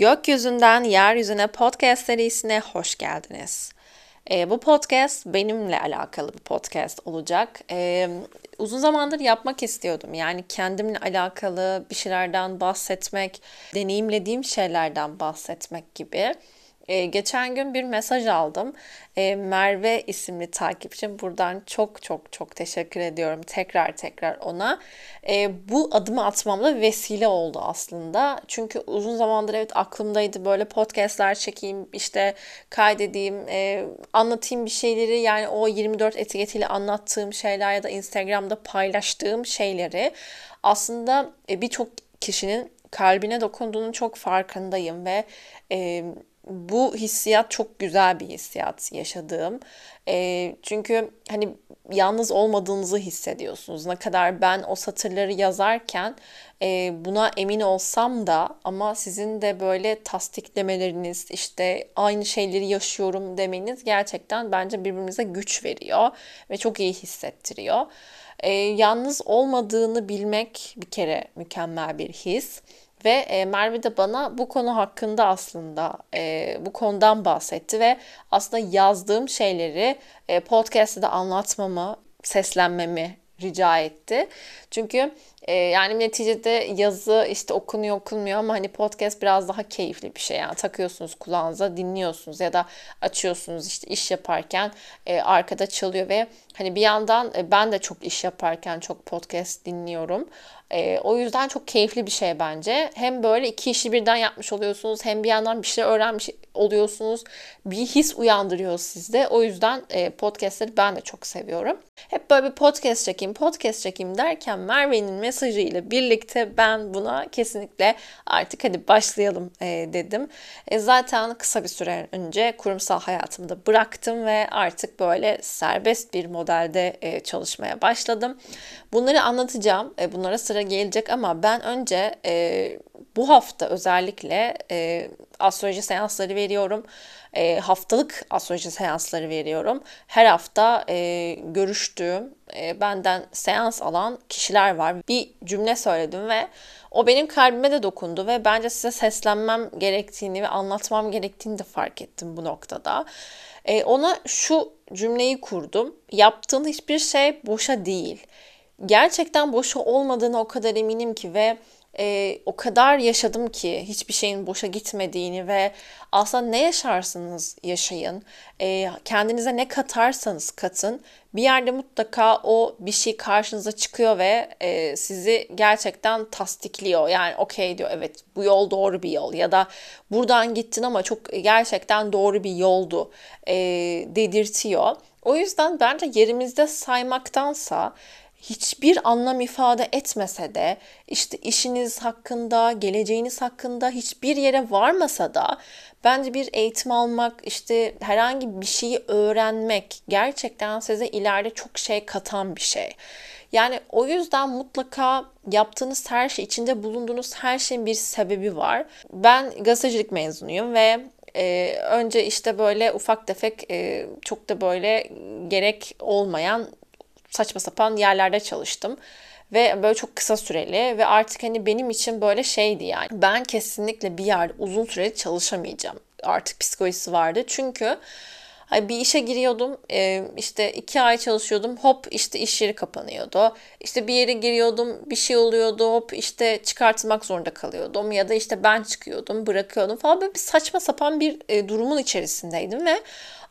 Gökyüzünden Yeryüzüne podcast serisine hoş geldiniz. E, bu podcast benimle alakalı bir podcast olacak. E, uzun zamandır yapmak istiyordum. Yani kendimle alakalı bir şeylerden bahsetmek, deneyimlediğim şeylerden bahsetmek gibi. Ee, geçen gün bir mesaj aldım. Ee, Merve isimli takipçim. Buradan çok çok çok teşekkür ediyorum tekrar tekrar ona. Ee, bu adımı atmamda vesile oldu aslında. Çünkü uzun zamandır evet aklımdaydı böyle podcastler çekeyim, işte kaydedeyim, e, anlatayım bir şeyleri. Yani o 24 etiketiyle anlattığım şeyler ya da Instagram'da paylaştığım şeyleri aslında e, birçok kişinin kalbine dokunduğunun çok farkındayım ve e, bu hissiyat çok güzel bir hissiyat yaşadığım. E, çünkü hani yalnız olmadığınızı hissediyorsunuz. Ne kadar ben o satırları yazarken e, buna emin olsam da ama sizin de böyle tasdiklemeleriniz işte aynı şeyleri yaşıyorum demeniz gerçekten bence birbirimize güç veriyor ve çok iyi hissettiriyor. E, yalnız olmadığını bilmek bir kere mükemmel bir his. Ve e, Merve de bana bu konu hakkında aslında e, bu konudan bahsetti ve aslında yazdığım şeyleri e, podcast'te de anlatmamı, seslenmemi rica etti. Çünkü e, yani neticede yazı işte okunuyor okunmuyor ama hani podcast biraz daha keyifli bir şey. Yani takıyorsunuz kulağınıza dinliyorsunuz ya da açıyorsunuz işte iş yaparken e, arkada çalıyor ve hani bir yandan e, ben de çok iş yaparken çok podcast dinliyorum. E, o yüzden çok keyifli bir şey bence. Hem böyle iki işi birden yapmış oluyorsunuz hem bir yandan bir şey öğrenmiş oluyorsunuz. Bir his uyandırıyor sizde. O yüzden e, podcastleri ben de çok seviyorum. Hep böyle bir podcast çekeyim, podcast çekeyim derken Merve'nin mesajıyla birlikte ben buna kesinlikle artık hadi başlayalım e, dedim. E, zaten kısa bir süre önce kurumsal hayatımda bıraktım ve artık böyle serbest bir modelde e, çalışmaya başladım. Bunları anlatacağım. E, bunlara sıra gelecek ama ben önce bu hafta özellikle e, astroloji seansları veriyorum. E, haftalık astroloji seansları veriyorum. Her hafta e, görüştüğüm, e, benden seans alan kişiler var. Bir cümle söyledim ve o benim kalbime de dokundu ve bence size seslenmem gerektiğini ve anlatmam gerektiğini de fark ettim bu noktada. E, ona şu cümleyi kurdum. Yaptığın hiçbir şey boşa değil. Gerçekten boşa olmadığını o kadar eminim ki ve e, o kadar yaşadım ki hiçbir şeyin boşa gitmediğini ve aslında ne yaşarsınız yaşayın, e, kendinize ne katarsanız katın bir yerde mutlaka o bir şey karşınıza çıkıyor ve e, sizi gerçekten tasdikliyor. Yani okey diyor evet bu yol doğru bir yol ya da buradan gittin ama çok gerçekten doğru bir yoldu e, dedirtiyor. O yüzden bence yerimizde saymaktansa hiçbir anlam ifade etmese de işte işiniz hakkında, geleceğiniz hakkında hiçbir yere varmasa da bence bir eğitim almak, işte herhangi bir şeyi öğrenmek gerçekten size ileride çok şey katan bir şey. Yani o yüzden mutlaka yaptığınız her şey, içinde bulunduğunuz her şeyin bir sebebi var. Ben gazetecilik mezunuyum ve e, önce işte böyle ufak tefek e, çok da böyle gerek olmayan saçma sapan yerlerde çalıştım. Ve böyle çok kısa süreli ve artık hani benim için böyle şeydi yani. Ben kesinlikle bir yerde uzun süreli çalışamayacağım. Artık psikolojisi vardı. Çünkü bir işe giriyordum işte iki ay çalışıyordum hop işte iş yeri kapanıyordu. İşte bir yere giriyordum bir şey oluyordu hop işte çıkartmak zorunda kalıyordum ya da işte ben çıkıyordum bırakıyordum falan böyle bir saçma sapan bir durumun içerisindeydim ve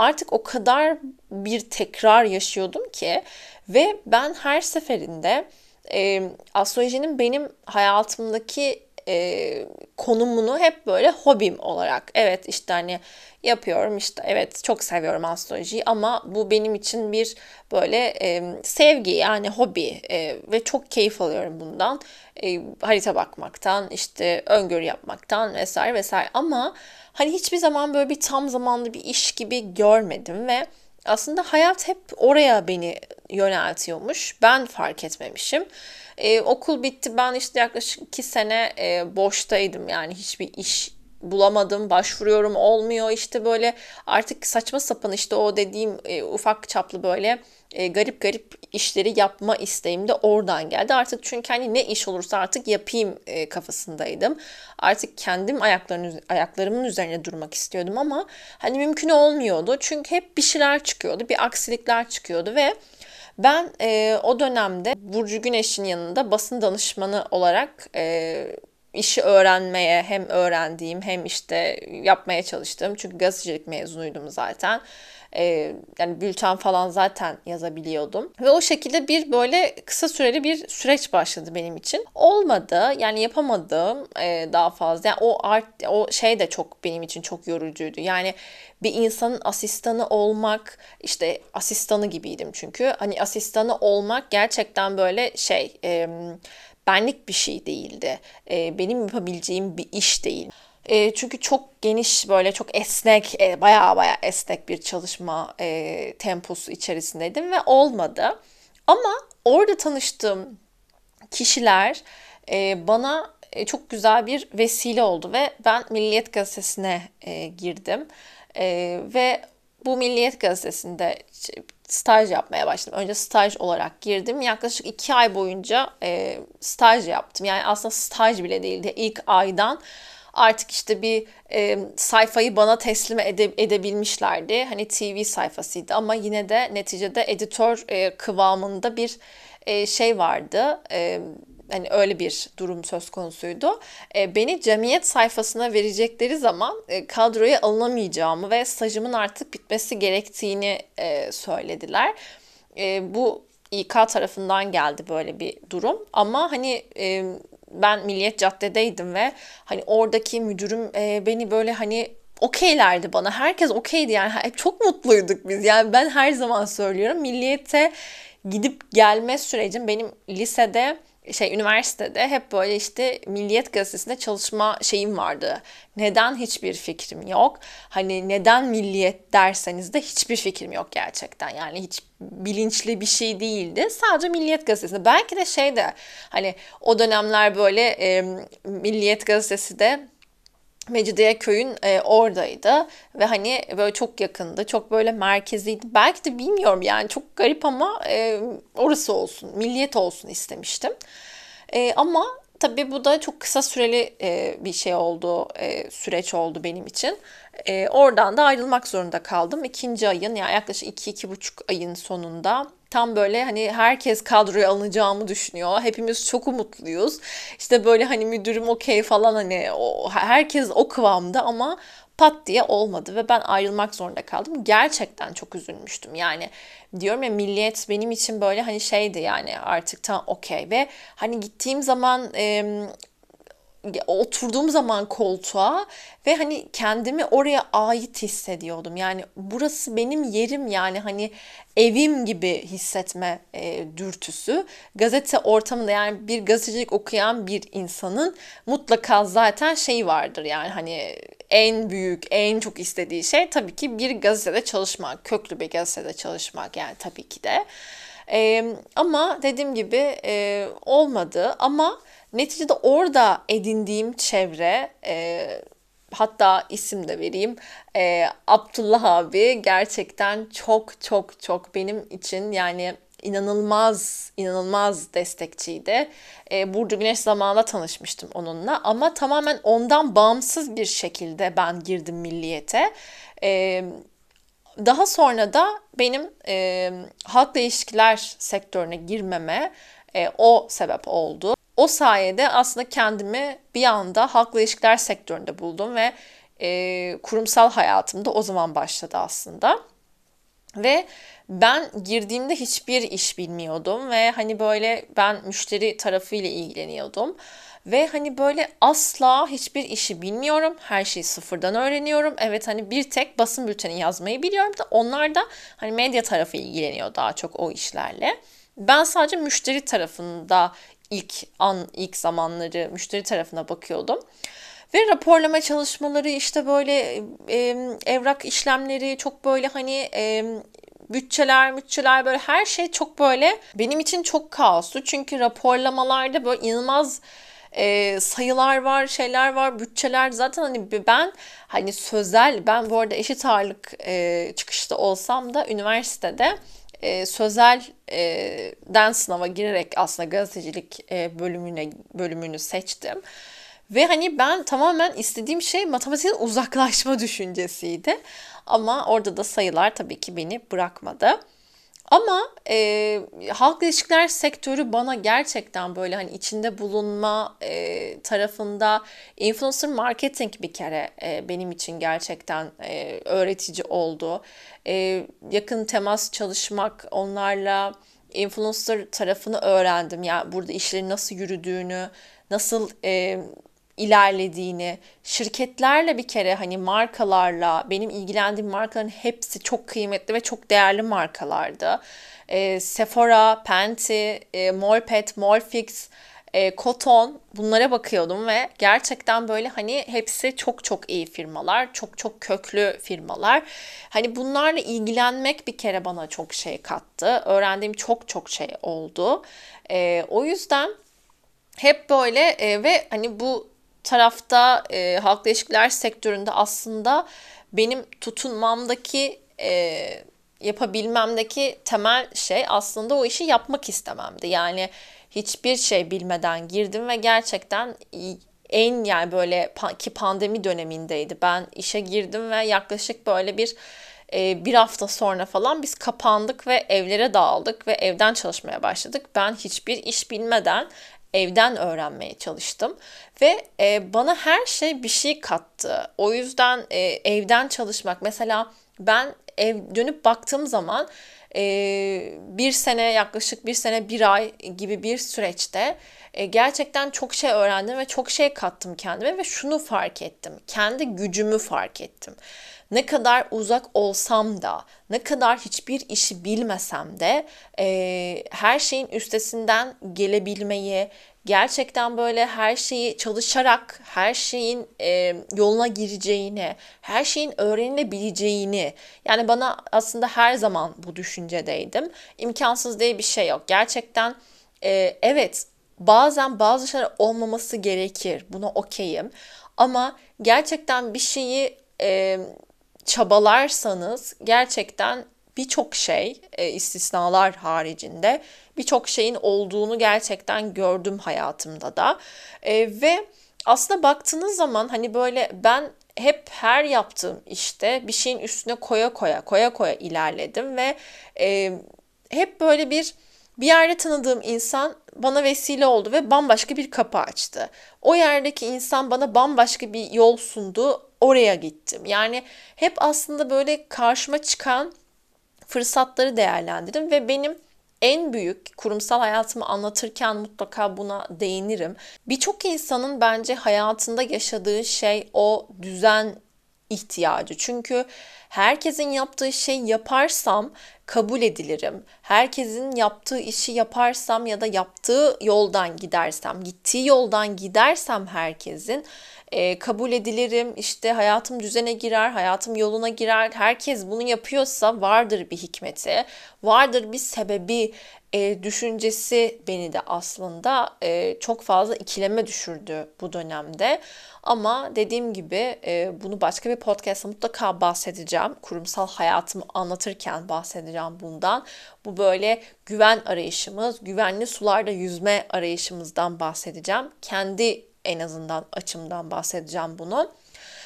artık o kadar bir tekrar yaşıyordum ki ve ben her seferinde e, astrolojinin benim hayatımdaki e, konumunu hep böyle hobim olarak evet işte hani yapıyorum işte evet çok seviyorum astrolojiyi ama bu benim için bir böyle e, sevgi yani hobi e, ve çok keyif alıyorum bundan. E, harita bakmaktan işte öngörü yapmaktan vesaire vesaire. Ama hani hiçbir zaman böyle bir tam zamanlı bir iş gibi görmedim ve aslında hayat hep oraya beni yöneltiyormuş. Ben fark etmemişim. Ee, okul bitti. Ben işte yaklaşık iki sene e, boştaydım. Yani hiçbir iş bulamadım, başvuruyorum olmuyor. İşte böyle artık saçma sapan işte o dediğim e, ufak çaplı böyle e, garip garip işleri yapma isteğim de oradan geldi. Artık çünkü hani ne iş olursa artık yapayım e, kafasındaydım. Artık kendim ayaklarının ayaklarımın üzerine durmak istiyordum ama hani mümkün olmuyordu. Çünkü hep bir şeyler çıkıyordu, bir aksilikler çıkıyordu ve ben e, o dönemde Burcu Güneş'in yanında basın danışmanı olarak e, işi öğrenmeye hem öğrendiğim hem işte yapmaya çalıştığım çünkü gazetecilik mezunuydum zaten. Ee, yani bülten falan zaten yazabiliyordum. Ve o şekilde bir böyle kısa süreli bir süreç başladı benim için. Olmadı yani yapamadım e, daha fazla. Yani o art o şey de çok benim için çok yorucuydu. Yani bir insanın asistanı olmak işte asistanı gibiydim çünkü. Hani asistanı olmak gerçekten böyle şey... E, benlik bir şey değildi. E, benim yapabileceğim bir iş değil. E, çünkü çok geniş böyle çok esnek, e, baya baya esnek bir çalışma e, temposu içerisindeydim ve olmadı. Ama orada tanıştığım kişiler e, bana e, çok güzel bir vesile oldu ve ben Milliyet Gazetesi'ne e, girdim. E, ve bu Milliyet Gazetesi'nde staj yapmaya başladım. Önce staj olarak girdim. Yaklaşık iki ay boyunca e, staj yaptım. Yani aslında staj bile değildi. İlk aydan artık işte bir e, sayfayı bana teslim ede, edebilmişlerdi. Hani TV sayfasıydı ama yine de neticede editör e, kıvamında bir e, şey vardı. E, hani öyle bir durum söz konusuydu. E, beni cemiyet sayfasına verecekleri zaman e, kadroya alınamayacağımı ve stajımın artık bitmesi gerektiğini e, söylediler. E, bu İK tarafından geldi böyle bir durum ama hani e, ben Milliyet Cadde'deydim ve hani oradaki müdürüm e, beni böyle hani okeylerdi bana. Herkes okeydi yani çok mutluyduk biz. Yani ben her zaman söylüyorum Milliyet'e gidip gelme sürecim benim lisede şey üniversitede hep böyle işte Milliyet Gazetesi'nde çalışma şeyim vardı. Neden hiçbir fikrim yok? Hani neden Milliyet derseniz de hiçbir fikrim yok gerçekten. Yani hiç bilinçli bir şey değildi. Sadece Milliyet Gazetesi'nde. Belki de şey de hani o dönemler böyle e, Milliyet Gazetesi de Mecidiye köyün e, oradaydı ve hani böyle çok yakındı, çok böyle merkeziydi. Belki de bilmiyorum yani çok garip ama e, orası olsun, milliyet olsun istemiştim. E, ama tabii bu da çok kısa süreli e, bir şey oldu, e, süreç oldu benim için. E, oradan da ayrılmak zorunda kaldım. İkinci ayın yani yaklaşık iki, iki buçuk ayın sonunda tam böyle hani herkes kadroya alınacağımı düşünüyor. Hepimiz çok umutluyuz. İşte böyle hani müdürüm okey falan hani o, herkes o kıvamda ama pat diye olmadı ve ben ayrılmak zorunda kaldım. Gerçekten çok üzülmüştüm. Yani diyorum ya milliyet benim için böyle hani şeydi yani artık tam okey ve hani gittiğim zaman e, oturduğum zaman koltuğa ve hani kendimi oraya ait hissediyordum. Yani burası benim yerim yani hani evim gibi hissetme e, dürtüsü. Gazete ortamında yani bir gazetecilik okuyan bir insanın mutlaka zaten şeyi vardır yani hani en büyük, en çok istediği şey tabii ki bir gazetede çalışmak, köklü bir gazetede çalışmak yani tabii ki de. E, ama dediğim gibi e, olmadı ama Neticede orada edindiğim çevre e, hatta isim de vereyim e, Abdullah abi gerçekten çok çok çok benim için yani inanılmaz inanılmaz destekçiydi. E, Burcu Güneş zamanında tanışmıştım onunla ama tamamen ondan bağımsız bir şekilde ben girdim milliyete. E, daha sonra da benim e, halkla ilişkiler sektörüne girmeme e, o sebep oldu. O sayede aslında kendimi bir anda halkla ilişkiler sektöründe buldum ve e, kurumsal hayatımda o zaman başladı aslında. Ve ben girdiğimde hiçbir iş bilmiyordum ve hani böyle ben müşteri tarafıyla ilgileniyordum. Ve hani böyle asla hiçbir işi bilmiyorum. Her şeyi sıfırdan öğreniyorum. Evet hani bir tek basın bülteni yazmayı biliyorum da onlar da hani medya tarafı ilgileniyor daha çok o işlerle. Ben sadece müşteri tarafında ilk an, ilk zamanları müşteri tarafına bakıyordum. Ve raporlama çalışmaları işte böyle e, evrak işlemleri çok böyle hani e, bütçeler, bütçeler böyle her şey çok böyle benim için çok kaostu. Çünkü raporlamalarda böyle inanılmaz e, sayılar var, şeyler var, bütçeler zaten hani ben hani sözel ben bu arada eşit ağırlık e, çıkışta olsam da üniversitede e, sözelden sınava girerek aslında gazetecilik e, bölümüne bölümünü seçtim. Ve hani ben tamamen istediğim şey matematikten uzaklaşma düşüncesiydi. Ama orada da sayılar tabii ki beni bırakmadı. Ama e, halk ilişkiler sektörü bana gerçekten böyle hani içinde bulunma e, tarafında influencer marketing bir kere e, benim için gerçekten e, öğretici oldu. E, yakın temas çalışmak onlarla influencer tarafını öğrendim. Yani burada işlerin nasıl yürüdüğünü, nasıl e, ilerlediğini, şirketlerle bir kere hani markalarla, benim ilgilendiğim markaların hepsi çok kıymetli ve çok değerli markalardı. E, Sephora, Penti, e, Molpet, Molfix, e, Koton bunlara bakıyordum ve gerçekten böyle hani hepsi çok çok iyi firmalar, çok çok köklü firmalar. Hani bunlarla ilgilenmek bir kere bana çok şey kattı. Öğrendiğim çok çok şey oldu. E, o yüzden hep böyle e, ve hani bu tarafta e, halkla ilişkiler sektöründe aslında benim tutunmamdaki e, yapabilmemdeki temel şey aslında o işi yapmak istememdi. Yani hiçbir şey bilmeden girdim ve gerçekten en yani böyle ki pandemi dönemindeydi. Ben işe girdim ve yaklaşık böyle bir e, bir hafta sonra falan biz kapandık ve evlere dağıldık ve evden çalışmaya başladık. Ben hiçbir iş bilmeden evden öğrenmeye çalıştım ve e, bana her şey bir şey kattı. O yüzden e, evden çalışmak mesela ben ev dönüp baktığım zaman e, bir sene yaklaşık bir sene bir ay gibi bir süreçte e, gerçekten çok şey öğrendim ve çok şey kattım kendime ve şunu fark ettim. Kendi gücümü fark ettim. Ne kadar uzak olsam da, ne kadar hiçbir işi bilmesem de e, her şeyin üstesinden gelebilmeyi, gerçekten böyle her şeyi çalışarak her şeyin e, yoluna gireceğini, her şeyin öğrenilebileceğini yani bana aslında her zaman bu düşüncedeydim. İmkansız diye bir şey yok. Gerçekten e, evet bazen bazı şeyler olmaması gerekir. Buna okeyim. Ama gerçekten bir şeyi e, çabalarsanız gerçekten birçok şey e, istisnalar haricinde birçok şeyin olduğunu gerçekten gördüm hayatımda da. E, ve aslında baktığınız zaman hani böyle ben hep her yaptığım işte bir şeyin üstüne koya koya koya koya ilerledim ve e, hep böyle bir bir yerde tanıdığım insan bana vesile oldu ve bambaşka bir kapı açtı. O yerdeki insan bana bambaşka bir yol sundu. Oraya gittim. Yani hep aslında böyle karşıma çıkan fırsatları değerlendirdim ve benim en büyük kurumsal hayatımı anlatırken mutlaka buna değinirim. Birçok insanın bence hayatında yaşadığı şey o düzen ihtiyacı. Çünkü herkesin yaptığı şey yaparsam kabul edilirim. Herkesin yaptığı işi yaparsam ya da yaptığı yoldan gidersem, gittiği yoldan gidersem herkesin e, kabul edilirim. İşte hayatım düzene girer, hayatım yoluna girer. Herkes bunu yapıyorsa vardır bir hikmeti, vardır bir sebebi e, düşüncesi beni de aslında e, çok fazla ikileme düşürdü bu dönemde. Ama dediğim gibi e, bunu başka bir podcast'ta mutlaka bahsedeceğim. Kurumsal hayatımı anlatırken bahsedeceğim bundan. Bu böyle güven arayışımız, güvenli sularda yüzme arayışımızdan bahsedeceğim. Kendi en azından açımdan bahsedeceğim bunu.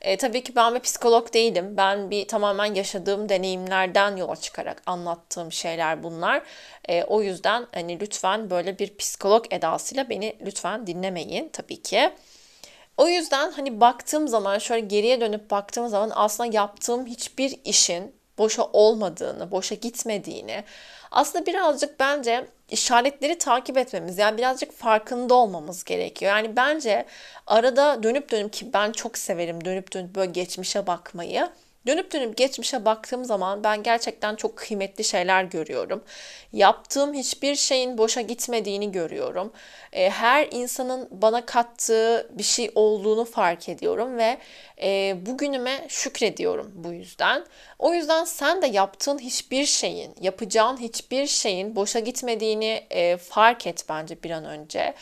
E, tabii ki ben bir psikolog değilim. Ben bir tamamen yaşadığım deneyimlerden yola çıkarak anlattığım şeyler bunlar. E, o yüzden hani lütfen böyle bir psikolog edasıyla beni lütfen dinlemeyin tabii ki. O yüzden hani baktığım zaman şöyle geriye dönüp baktığım zaman aslında yaptığım hiçbir işin boşa olmadığını, boşa gitmediğini aslında birazcık bence işaretleri takip etmemiz yani birazcık farkında olmamız gerekiyor. Yani bence arada dönüp dönüp ki ben çok severim dönüp dönüp böyle geçmişe bakmayı. Dönüp dönüp geçmişe baktığım zaman ben gerçekten çok kıymetli şeyler görüyorum. Yaptığım hiçbir şeyin boşa gitmediğini görüyorum. E, her insanın bana kattığı bir şey olduğunu fark ediyorum ve e, bugünüme şükrediyorum bu yüzden. O yüzden sen de yaptığın hiçbir şeyin, yapacağın hiçbir şeyin boşa gitmediğini e, fark et bence bir an önce.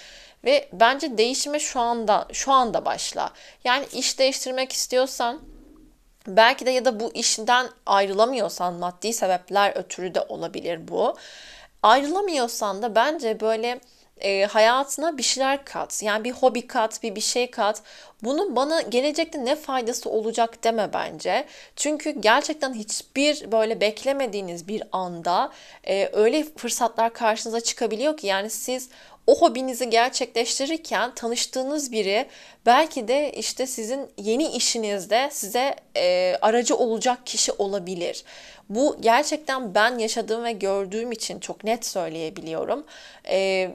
Ve bence değişime şu anda şu anda başla. Yani iş değiştirmek istiyorsan Belki de ya da bu işinden ayrılamıyorsan maddi sebepler ötürü de olabilir bu. Ayrılamıyorsan da bence böyle e, hayatına bir şeyler kat. Yani bir hobi kat, bir bir şey kat. Bunu bana gelecekte ne faydası olacak deme bence. Çünkü gerçekten hiçbir böyle beklemediğiniz bir anda e, öyle fırsatlar karşınıza çıkabiliyor ki yani siz o hobinizi gerçekleştirirken tanıştığınız biri belki de işte sizin yeni işinizde size e, aracı olacak kişi olabilir. Bu gerçekten ben yaşadığım ve gördüğüm için çok net söyleyebiliyorum. E,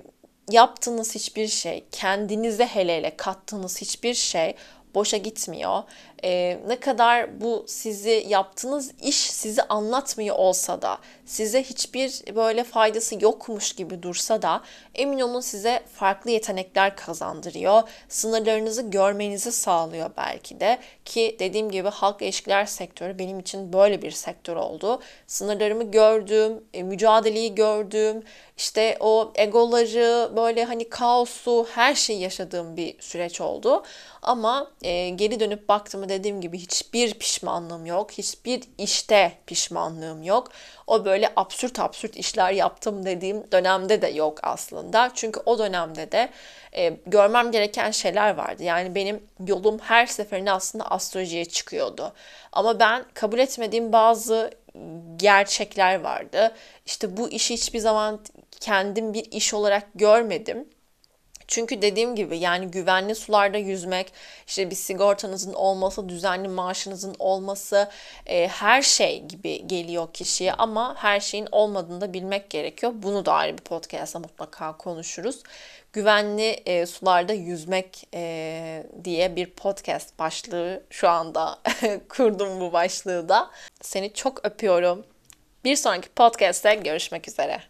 yaptığınız hiçbir şey, kendinize hele hele kattığınız hiçbir şey boşa gitmiyor. Ee, ne kadar bu sizi yaptığınız iş sizi anlatmıyor olsa da size hiçbir böyle faydası yokmuş gibi dursa da emin olun size farklı yetenekler kazandırıyor. Sınırlarınızı görmenizi sağlıyor belki de ki dediğim gibi halk ilişkiler sektörü benim için böyle bir sektör oldu. Sınırlarımı gördüm, e, mücadeleyi gördüm, işte o egoları böyle hani kaosu her şeyi yaşadığım bir süreç oldu. Ama e, geri dönüp baktığımda dediğim gibi hiçbir pişmanlığım yok. Hiçbir işte pişmanlığım yok. O böyle absürt absürt işler yaptım dediğim dönemde de yok aslında. Çünkü o dönemde de e, görmem gereken şeyler vardı. Yani benim yolum her seferinde aslında astrolojiye çıkıyordu. Ama ben kabul etmediğim bazı gerçekler vardı. İşte bu işi hiçbir zaman kendim bir iş olarak görmedim çünkü dediğim gibi yani güvenli sularda yüzmek, işte bir sigortanızın olması, düzenli maaşınızın olması e, her şey gibi geliyor kişiye ama her şeyin olmadığını da bilmek gerekiyor. Bunu da ayrı bir podcast'ta mutlaka konuşuruz. Güvenli e, sularda yüzmek e, diye bir podcast başlığı şu anda kurdum bu başlığı da. Seni çok öpüyorum. Bir sonraki podcast'te görüşmek üzere.